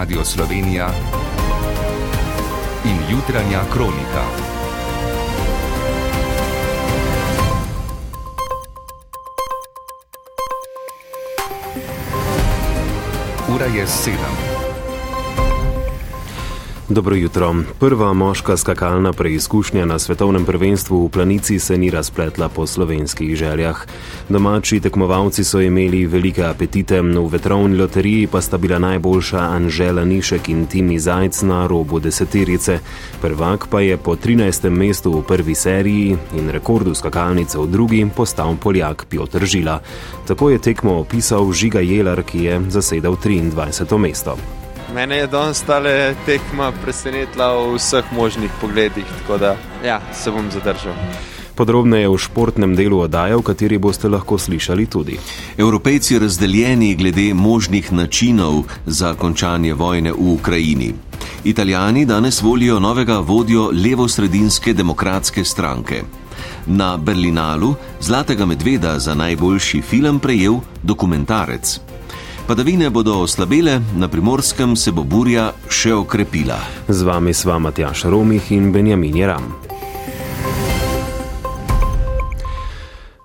Radio Slovenija in jutranja kronika. Ura je sedem. Dobro jutro. Prva moška skakalna preizkušnja na svetovnem prvenstvu v planici se ni razpletla po slovenskih željah. Domači tekmovalci so imeli velike apetite, v vetrovni loteriji pa sta bila najboljša Anžela Nišek in Timi Zajc na robu deseterice. Prvak pa je po 13. mestu v prvi seriji in rekordu skakalnice v drugi postal Poljak Piotr Žila. Tako je tekmo opisal Žiga Jelar, ki je zasedal 23. mesto. Mene je danes tale tekma presenetila v vseh možnih pogledih, tako da ja, se bom zadržal. Podrobneje v športnem delu oddaje, v kateri boste lahko slišali tudi. Evropejci razdeljeni glede možnih načinov za končanje vojne v Ukrajini. Italijani danes volijo novega vodjo levo-sredinske demokratske stranke. Na Berlinalu Zlatega medveda za najboljši film prejel dokumentarec. Padavine bodo oslabele, na primorskem se bo burja še okrepila. Z vami sva Matjaš Romih in Benjamin Jeram.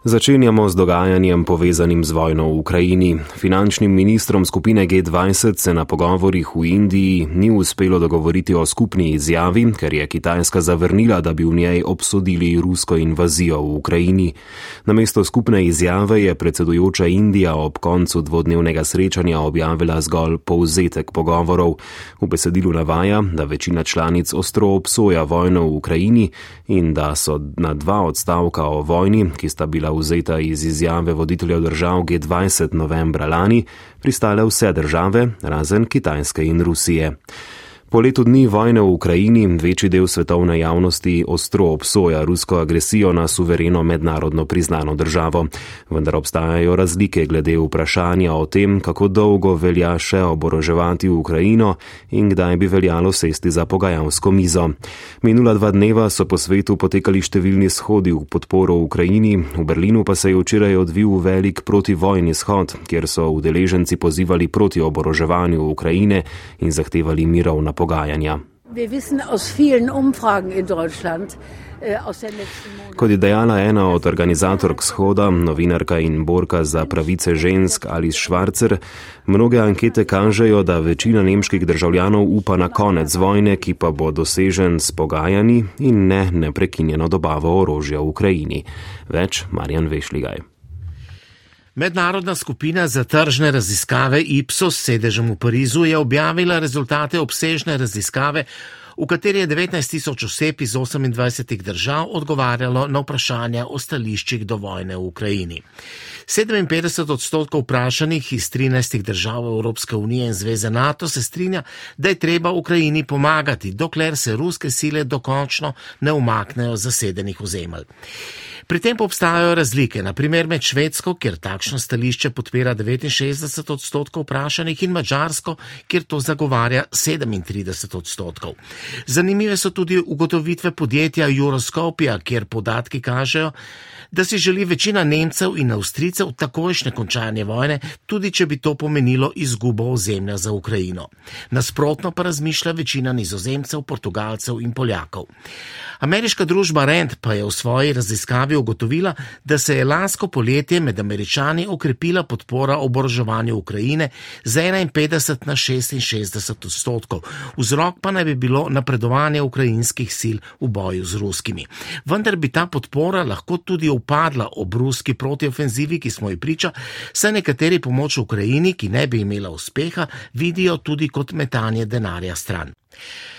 Začenjamo z dogajanjem povezanim z vojno v Ukrajini. Finančnim ministrom skupine G20 se na pogovorih v Indiji ni uspelo dogovoriti o skupni izjavi, ker je Kitajska zavrnila, da bi v njej obsodili rusko invazijo v Ukrajini. Namesto skupne izjave je predsedujoča Indija ob koncu dvodnevnega srečanja objavila zgolj povzetek pogovorov. V besedilu navaja, da večina članic ostro obsoja vojno v Ukrajini in da so na dva odstavka o vojni, ki sta bila vzeta iz izjave voditeljev držav G20 novembra lani, pristale vse države, razen Kitajske in Rusije. Po letu dni vojne v Ukrajini večji del svetovne javnosti ostro obsoja rusko agresijo na suvereno mednarodno priznano državo, vendar obstajajo razlike glede vprašanja o tem, kako dolgo velja še oboroževati Ukrajino in kdaj bi veljalo sesti za pogajalsko mizo. Minula dva dneva so po svetu potekali številni shodi v podporo Ukrajini, v Berlinu pa se je včeraj odvil velik protivojni shod, kjer so udeleženci pozivali proti oboroževanju Ukrajine in zahtevali mirovna pogajanja. Äh, Kot je dejala ena od organizatork shoda, novinarka in borka za pravice žensk Alice Schwarzer, mnoge ankete kažejo, da večina nemških državljanov upa na konec vojne, ki pa bo dosežen s pogajanji in ne neprekinjeno dobavo orožja v Ukrajini. Več Marjan Vešligaj. Mednarodna skupina za tržne raziskave Ipsos s sedežem v Parizu je objavila rezultate obsežne raziskave, v kateri je 19 tisoč oseb iz 28 držav odgovarjalo na vprašanja o stališčih do vojne v Ukrajini. 57 odstotkov vprašanih iz 13 držav Evropske unije in Zveze NATO se strinja, da je treba Ukrajini pomagati, dokler se ruske sile dokončno ne umaknejo zasedenih ozemelj. Pri tem pa obstajajo razlike, naprimer med Švedsko, kjer takšno stališče podpira 69 odstotkov vprašanih in Mačarsko, kjer to zagovarja 37 odstotkov. Zanimive so tudi ugotovitve podjetja Euroskopija, kjer podatki kažejo, da si želi večina Nemcev in Avstricev takojšnje končanje vojne, tudi če bi to pomenilo izgubo ozemlja za Ukrajino. Nasprotno pa razmišlja večina nizozemcev, portugalcev in poljakov. Ameriška družba Rand pa je v svoji raziskavi ugotovila, da se je lansko poletje med američani okrepila podpora oboroževanju Ukrajine z 51 na 66 odstotkov. Vzrok pa naj bi bilo napredovanje ukrajinskih sil v boju z ruskimi. Vendar bi ta podpora lahko tudi upadla ob ruski protiofenzivi, ki smo ji priča, saj nekateri pomoč Ukrajini, ki ne bi imela uspeha, vidijo tudi kot metanje denarja stran.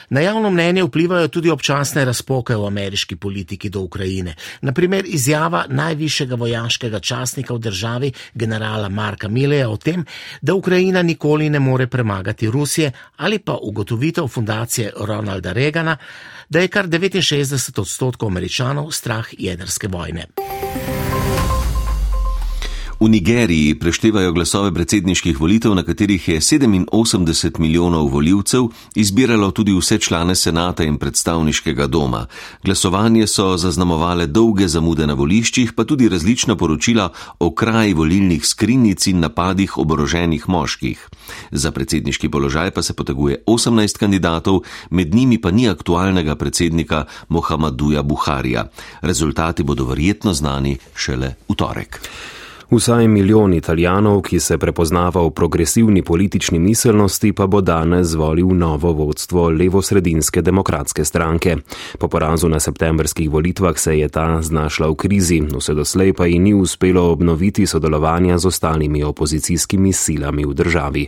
Na javno mnenje vplivajo tudi občasne razpoke v ameriški politiki do Ukrajine. Naprimer izjava najvišjega vojaškega častnika v državi, generala Marka Mileja o tem, da Ukrajina nikoli ne more premagati Rusije ali pa ugotovitev fundacije Ronalda Reagana, da je kar 69 odstotkov američanov strah jedrske vojne. V Nigeriji preštevajo glasove predsedniških volitev, na katerih je 87 milijonov voljivcev izbiralo tudi vse člane senata in predstavniškega doma. Glasovanje so zaznamovale dolge zamude na voliščih, pa tudi različna poročila o kraji volilnih skrinjic in napadih oboroženih moških. Za predsedniški položaj pa se poteguje 18 kandidatov, med njimi pa ni aktualnega predsednika Mohameduja Buharija. Rezultati bodo verjetno znani šele v torek. Vsaj milijon italijanov, ki se prepoznava v progresivni politični miselnosti, pa bo danes volil novo vodstvo levosredinske demokratske stranke. Po porazu na septembrskih volitvah se je ta znašla v krizi, vse doslej pa ji ni uspelo obnoviti sodelovanja z ostalimi opozicijskimi silami v državi.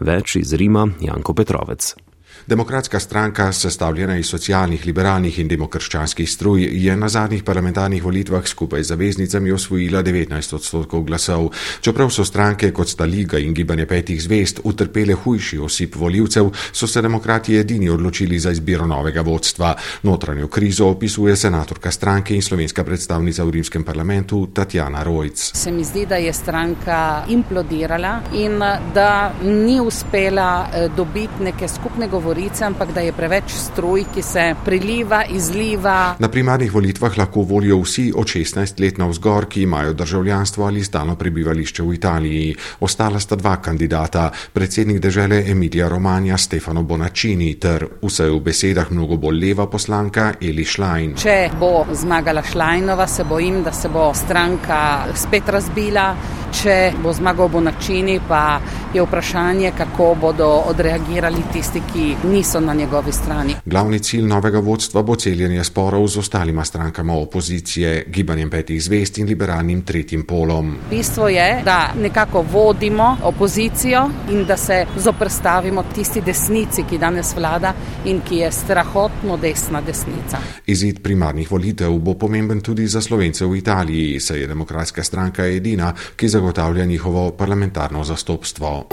Več iz Rima Janko Petrovec. Demokratska stranka, sestavljena iz socialnih, liberalnih in demokrščanskih struj, je na zadnjih parlamentarnih volitvah skupaj z zaveznicami osvojila 19 odstotkov glasov. Čeprav so stranke kot sta Liga in Gibanje petih zvest utrpele hujši osip voljivcev, so se demokrati edini odločili za izbiro novega vodstva. Notranjo krizo opisuje senatorka stranke in slovenska predstavnica v rimskem parlamentu Tatjana Rojc. Se mi zdi, da je stranka implodirala in da ni uspela eh, dobiti neke skupne govorice govorice, ampak da je preveč struj, ki se priliva, izliva. Na primarnih volitvah lahko volijo vsi od 16 let na vzgor, ki imajo državljanstvo ali stalno prebivališče v Italiji. Ostala sta dva kandidata, predsednik države Emilija Romanja Stefano Bonaccini ter vse v besedah mnogo bolj leva poslanka Eli Šlajn. Če bo zmagala Šlajnova, se bojim, da se bo stranka spet razbila. Če bo zmagal Bonaccini, pa je vprašanje, kako bodo odreagirali tisti, ki niso na njegovi strani. Glavni cilj novega vodstva bo celjenje sporov z ostalima strankama opozicije, gibanjem petih zvest in liberalnim tretjim polom. Bistvo je, da nekako vodimo opozicijo in da se zoprstavimo tisti desnici, ki danes vlada in ki je strahotno desna desnica. Izid primarnih volitev bo pomemben tudi za slovence v Italiji, saj je demokratska stranka edina, ki zagotavlja njihovo parlamentarno zastopstvo.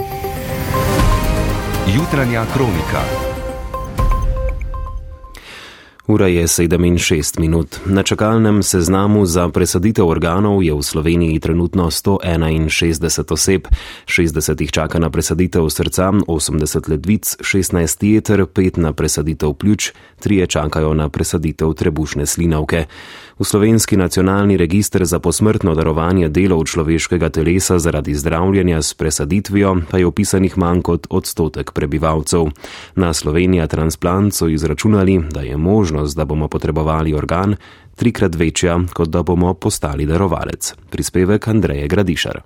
Jutranja kronika. Ura je 7 in 6 minut. Na čakalnem seznamu za presaditev organov je v Sloveniji trenutno 161 oseb, 60 jih čaka na presaditev srca, 80 ledvic, 16 jeter, 5 na presaditev pljuč, 3 čakajo na presaditev trebušne slinavke. V slovenski nacionalni registr za posmrtno darovanje delov človeškega telesa zaradi zdravljenja s presaditvijo pa je opisanih manj kot odstotek prebivalcev. Na Slovenija transplant so izračunali, da je možnost, da bomo potrebovali organ, trikrat večja, kot da bomo postali darovalec. Prispevek Andreje Gradišar.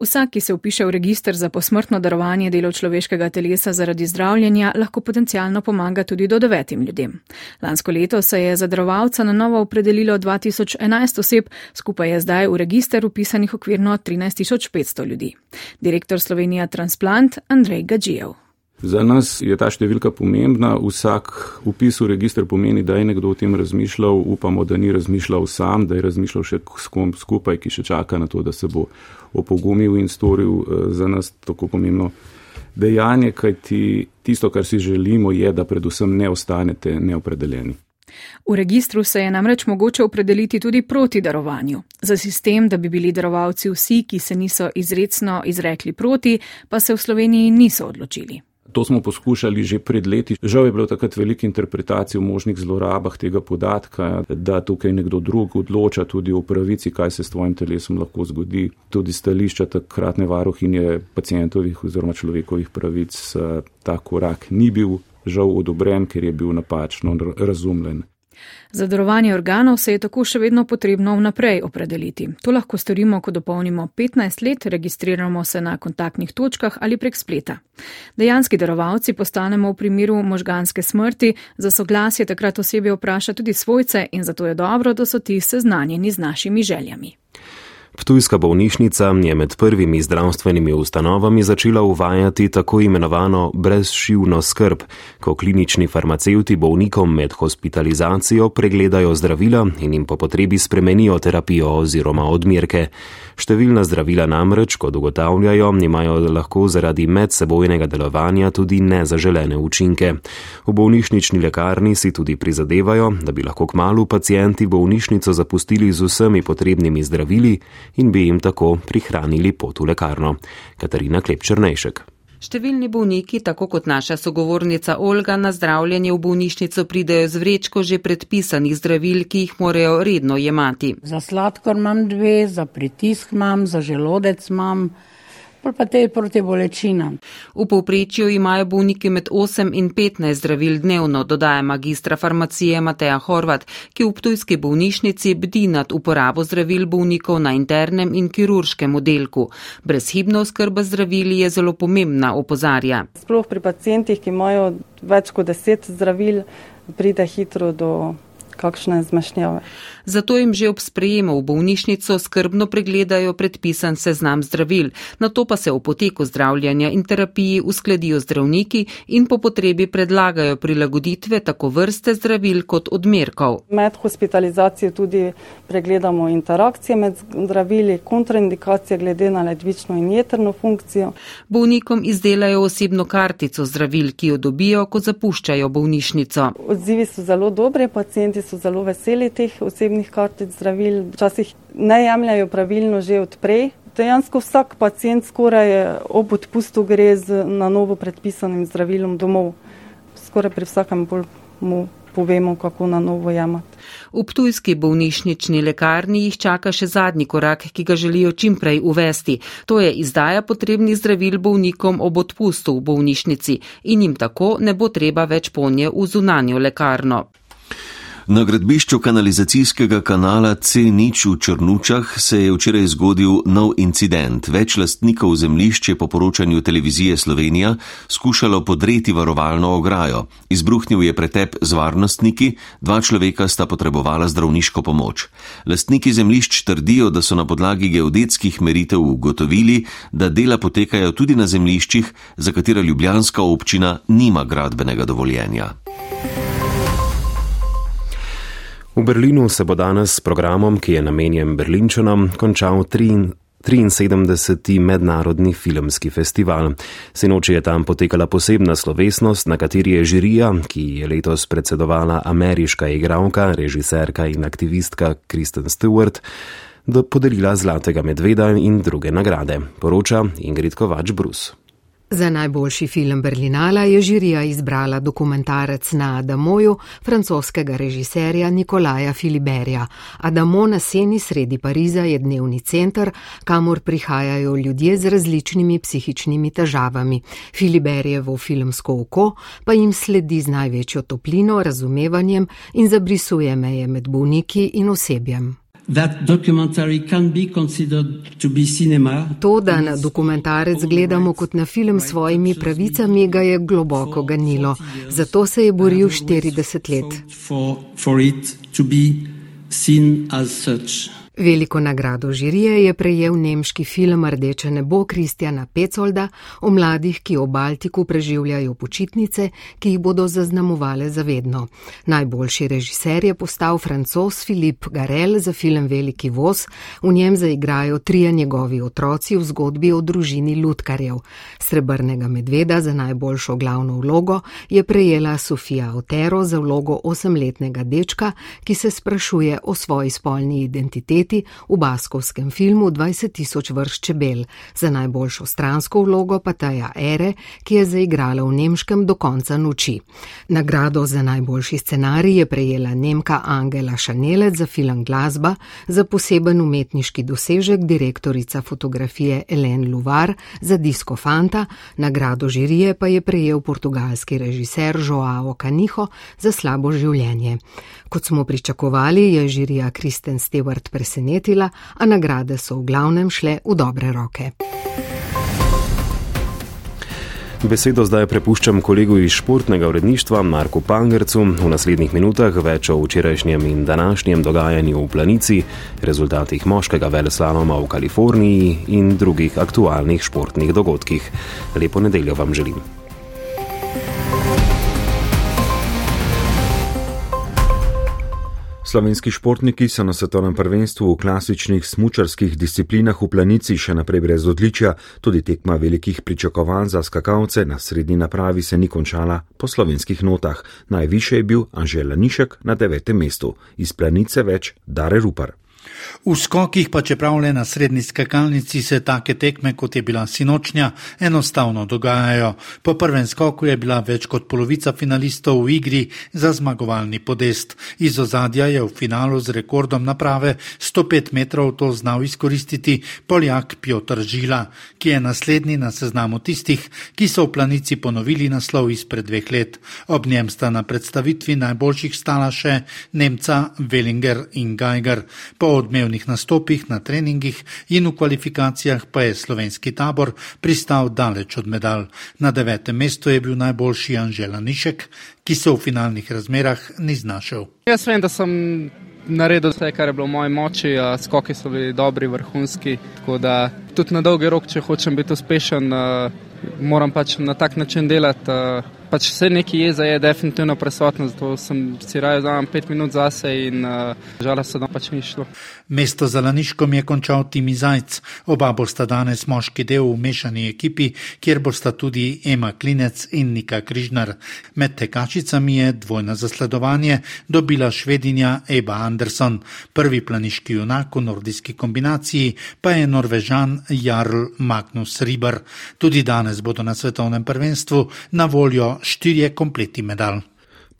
Vsak, ki se upiše v registr za posmrtno darovanje delov človeškega telesa zaradi zdravljenja, lahko potencialno pomaga tudi do devetim ljudem. Lansko leto se je za darovalca na novo opredelilo 2011 oseb, skupaj je zdaj v registr upisanih okvirno 13500 ljudi. Direktor Slovenija Transplant Andrej Gađijev. Za nas je ta številka pomembna. Vsak upis v registr pomeni, da je nekdo o tem razmišljal. Upamo, da ni razmišljal sam, da je razmišljal še s kom skupaj, ki še čaka na to, da se bo opogumil in storil eh, za nas tako pomembno dejanje, kajti tisto, kar si želimo, je, da predvsem ne ostanete neopredeljeni. V registru se je namreč mogoče opredeliti tudi proti darovanju. Za sistem, da bi bili darovalci vsi, ki se niso izredno izrekli proti, pa se v Sloveniji niso odločili. To smo poskušali že pred leti. Žal je bilo takrat veliko interpretacij o možnih zlorabah tega podatka, da tukaj nekdo drug odloča tudi o pravici, kaj se s tvojim telesom lahko zgodi. Tudi stališča takratne varuhinje pacijentovih oziroma človekovih pravic ta korak ni bil žal odobren, ker je bil napačno razumljen. Za darovanje organov se je tako še vedno potrebno vnaprej opredeliti. To lahko storimo, ko dopolnimo 15 let, registriramo se na kontaktnih točkah ali prek spleta. Dejanski darovalci postanemo v primeru možganske smrti, za soglasje takrat osebe vpraša tudi svojce in zato je dobro, da so ti seznanjeni z našimi željami. Ptujska bolnišnica je med prvimi zdravstvenimi ustanovami začela uvajati tako imenovano brezšivno skrb, ko klinični farmacevti bolnikom med hospitalizacijo pregledajo zdravila in jim po potrebi spremenijo terapijo oziroma odmerke. Številna zdravila namreč, kot ugotavljajo, imajo lahko zaradi medsebojnega delovanja tudi nezaželene učinke. V bolnišnični lekarni si tudi prizadevajo, da bi lahko k malu pacijenti bolnišnico zapustili z vsemi potrebnimi zdravili, in bi jim tako prihranili pot v lekarno. Katarina Klepčernejšek. Številni bolniki, tako kot naša sogovornica Olga, na zdravljenje v bolnišnico pridejo z vrečko že predpisanih zdravil, ki jih morajo redno jemati. Za sladkor imam dve, za pritisk imam, za želodec imam pa te proti bolečinam. V povprečju imajo bolniki med 8 in 15 zdravil dnevno, dodaja magistra farmacije Mateja Horvat, ki v Ptujski bolnišnici bdi nad uporabo zdravil bolnikov na internem in kirurškem oddelku. Brezhibna oskrba zdravili je zelo pomembna, opozarja. Sploh pri pacijentih, ki imajo več kot 10 zdravil, pride hitro do kakšne zmešnjave. Zato jim že ob sprejemu v bolnišnico skrbno pregledajo predpisan seznam zdravil, na to pa se v poteku zdravljanja in terapiji uskladijo zdravniki in po potrebi predlagajo prilagoditve tako vrste zdravil kot odmerkov. Med hospitalizacijo tudi pregledamo interakcije med zdravili, kontraindikacije glede na ledvično in jetrno funkcijo. Bolnikom izdelajo osebno kartico zdravil, ki jo dobijo, ko zapuščajo bolnišnico. Odzivi so zelo dobri, pacijenti so zelo veseli teh osebnih kartic zdravil. Včasih ne jemljajo pravilno že odprej. Dejansko vsak pacijent skoraj ob odpustu gre z na novo predpisanim zdravilom domov. Skoraj pri vsakem bolj mu povemo, kako na novo jemati. V Ptujski bolnišnični lekarni jih čaka še zadnji korak, ki ga želijo čimprej uvesti. To je izdaja potrebnih zdravil bolnikom ob odpustu v bolnišnici in jim tako ne bo treba več ponje v zunanjo lekarno. Na gradbišču kanalizacijskega kanala C0 v Črnučah se je včeraj zgodil nov incident. Več lastnikov zemljišč je po poročanju televizije Slovenija skušalo podreti varovalno ograjo. Izbruhnil je pretep z varnostniki, dva človeka sta potrebovala zdravniško pomoč. Lastniki zemljišč trdijo, da so na podlagi geodetskih meritev ugotovili, da dela potekajo tudi na zemljiščih, za katera ljubljanska občina nima gradbenega dovoljenja. V Berlinu se bo danes s programom, ki je namenjen Berlinčanom, končal 73. mednarodni filmski festival. Sinoči je tam potekala posebna slovesnost, na kateri je žirija, ki je letos predsedovala ameriška igralka, režiserka in aktivistka Kristen Stewart, podelila Zlatega medveda in druge nagrade, poroča Ingrid Kovač Brus. Za najboljši film Berlinala je žirija izbrala dokumentarec na Adamoju francoskega režiserja Nikolaja Filiberja. Adamo na seni sredi Pariza je dnevni center, kamor prihajajo ljudje z različnimi psihičnimi težavami. Filiberjevo filmsko oko pa jim sledi z največjo toplino, razumevanjem in zabrisuje meje med bolniki in osebjem. To, da na dokumentarec gledamo kot na film s svojimi pravicami, ga je globoko ganilo. Zato se je boril 40 let. Veliko nagrado žirije je prejel nemški film Rdeče nebo Kristjana Pecolda o mladih, ki v Baltiku preživljajo počitnice, ki jih bodo zaznamovale zavedno. Najboljši režiser je postal francos Filip Garel za film Veliki voz, v njem zaigrajo trije njegovi otroci v zgodbi o družini Lutkarjev. Srebrnega medveda za najboljšo glavno vlogo je prejela Sofija Otero za vlogo osemletnega dečka, ki se sprašuje o svoji spolni identiteti leti v baskovskem filmu 20 tisoč vrst čebel, za najboljšo stransko vlogo pa Taja Ere, ki je zaigrala v nemškem do konca noči. Nagrado za najboljši scenarij je prejela Nemka Angela Šanelec za film Glasba, za poseben umetniški dosežek direktorica fotografije Elen Luvar za Disco Fanta, nagrado žirije pa je prejel portugalski režiser Joao Caniho za slabo življenje. Kot smo pričakovali, je žirija Kristen Stewart presenetila, a nagrade so v glavnem šle v dobre roke. Besedo zdaj prepuščam kolegu iz športnega uredništva Marku Pangercu. V naslednjih minutah več o včerajšnjem in današnjem dogajanju v planici, rezultatih moškega veleslaloma v Kaliforniji in drugih aktualnih športnih dogodkih. Lepo nedeljo vam želim. Slovenski športniki so na svetovnem prvenstvu v klasičnih smučarskih disciplinah v planici še naprej brez odličja, tudi tekma velikih pričakovanj za skakalce na srednji napravi se ni končala po slovenskih notah. Najviše je bil Anžela Nišek na devetem mestu, iz planice več Dare Rupar. V skokih pa čeprav le na srednji skakalnici se take tekme, kot je bila sinočnja, enostavno dogajajo. Po prvem skoku je bila več kot polovica finalistov v igri za zmagovalni podest. Iz ozadja je v finalu z rekordom naprave 105 metrov to znal izkoristiti Poljak Piotr Žila, ki je naslednji na seznamu tistih, ki so v planici ponovili naslov izpred dveh let. Ob njem sta na predstavitvi najboljših stala še Nemca Wellinger in Geiger. Po odmev dnevnih nastopih na treningih in v kvalifikacijah pa je slovenski tabor pristal daleč od medalj. Na devetem mestu je bil najboljši Anžela Nišek, ki se v finalnih razmerah ni znašel. Jaz vem, da sem naredil vse, kar je bilo v moji moči, skoki so bili dobri, vrhunski. Tako da tudi na dolgi rok, če hočem biti uspešen, moram pač na tak način delati pač vse neki jeza je definitivno prisotno, zato sem si raje vzal pet minut zase in uh, žalost se tam pač ni šlo. Mesto za Laniškom je končal Timi Zajc. Oba bosta danes moški del v mešani ekipi, kjer bosta tudi Ema Klinec in Nika Križnar. Med tekačicami je dvojno zasledovanje dobila švedinja Eba Anderson. Prvi planiški junak v nordijski kombinaciji pa je norvežan Jarl Magnus Riber. Tudi danes bodo na svetovnem prvenstvu na voljo Studie Komplettmedallen.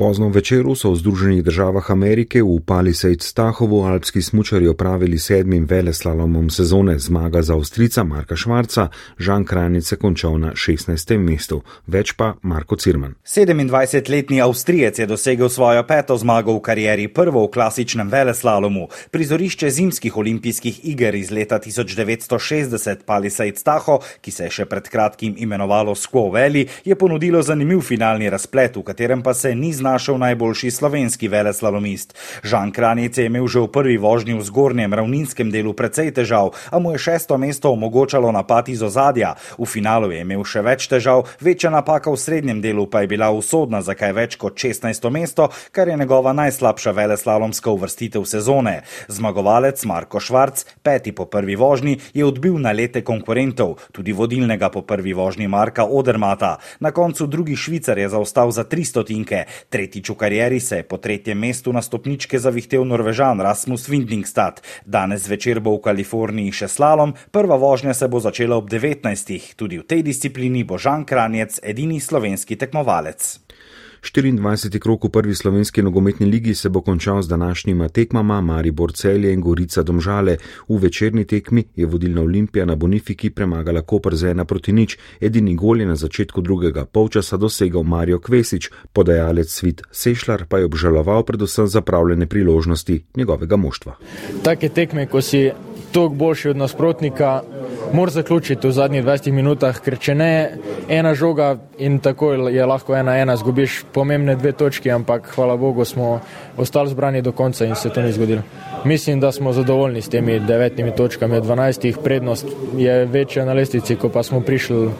Pozno večeru so v Združenih državah Amerike v Palisade Stahovu alpski smučari opravili sedmim veleslalomom sezone zmaga za Avstrica Marka Švarca, Žan Kranice končal na 16. mestu, več pa Marko Cirman. 27-letni Avstrijec je dosegel svojo peto zmago v karieri, prvo v klasičnem veleslalomu. Prizorišče zimskih olimpijskih iger iz leta 1960 Palisade Staho, ki se je še pred kratkim imenovalo Squaw Valley, je ponudilo zanimiv finalni razplet, v katerem pa se ni znal našel najboljši slovenski veleslalomist. Žan Kranjec je imel že v prvi vožnji v zgornjem ravninskem delu precej težav, a mu je šesto mesto omogočalo napad iz ozadja. V finalu je imel še več težav, večja napaka v srednjem delu pa je bila usodna za kaj več kot 16. mesto, kar je njegova najslabša veleslalomska uvrstitev sezone. Zmagovalec Marko Švarc, peti po prvi vožnji, je odbil na lete konkurentov, tudi vodilnega po prvi vožnji Marka Odermata. Na koncu drugi Švicar je zaostal za 300 tinke. Tretjič v karieri se je po tretjem mestu na stopničke zavihtel Norvežan Rasmus Windingstad. Danes večer bo v Kaliforniji še slalom, prva vožnja se bo začela ob 19. Tudi v tej disciplini bo Žan Kranjec edini slovenski tekmovalec. 24. krok v prvi slovenski nogometni ligi se bo končal z današnjima tekmama Maribor Celje in Gorica Domžale. V večerni tekmi je vodilna Olimpija na Bonifiki premagala Koper z ena proti nič. Edini gol je na začetku drugega polčasa dosegal Mario Kvesič, podajalec Svit Sešlar pa je obžaloval predvsem zapravljene priložnosti njegovega moštva. Take tekme, ko si toliko boljši od nasprotnika, moraš zaključiti v zadnjih 20 minutah, ker če ne ena žoga in tako je lahko ena ena, zgubiš pomembne dve točki, ampak hvala Bogu smo ostali zbrani do konca in se to ni zgodilo. Mislim, da smo zadovoljni s temi devetimi točkami od 12. Prednost je večja na lestvici, ko pa smo prišli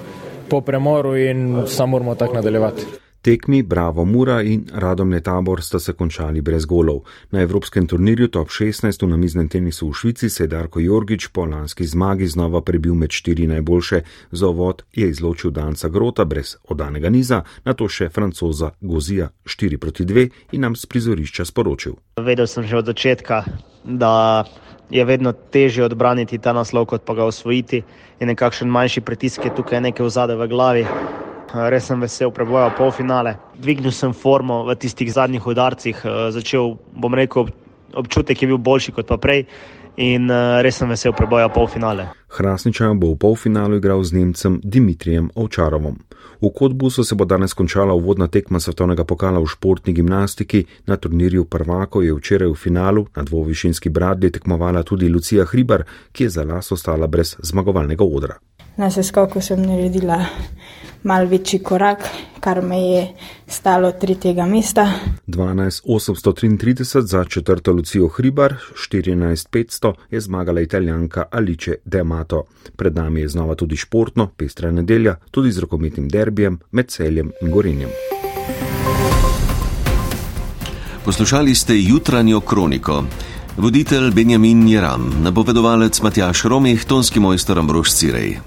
po premoru in samo moramo tako nadaljevati. Tekmi Bravo Mura in Radomne tabor sta se končali brez golov. Na evropskem turnirju top 16 v namiznem tenisu v Švici se je Darko Jorgič po lanski zmagi znova prebil med štiri najboljše. Za ovod je izločil Danca Grota brez odanega niza, na to še francoza Gozija 4 proti 2 in nam z prizorišča sporočil. Vedel sem že od začetka, da je vedno težje odbraniti ta naslov, kot pa ga osvojiti. In nekakšen manjši pritisk je tukaj nekaj v zade v glavi. Res sem vesel preboja polfinale. Dvignil sem formo v tistih zadnjih udarcih, eh, začel bom rekel, občutek je bil boljši kot pa prej in eh, res sem vesel preboja polfinale. Hrasničan bo v polfinalu igral z Nemcem Dimitrijem Ovčarovom. V Kotbusu se bo danes končala uvodna tekma svetovnega pokala v športni gimnastiki. Na turnirju prvako je včeraj v finalu na dvovišinski bradlji tekmovala tudi Lucija Hribar, ki je za las ostala brez zmagovalnega odra. Na seskoku sem naredila mal večji korak, kar me je stalo tretjega mesta. 12.833 za četrto Lucijo Hribar, 14.500 je zmagala italijanka Alice Demato. Pred nami je znova tudi športno, pestra nedelja, tudi z rokometnim derbijem med celjem in gorenjem. Poslušali ste jutranjo kroniko. Voditelj Benjamin Jeram, napovedovalec Matjaš Romih, tonski mojster Ambrož Cirej.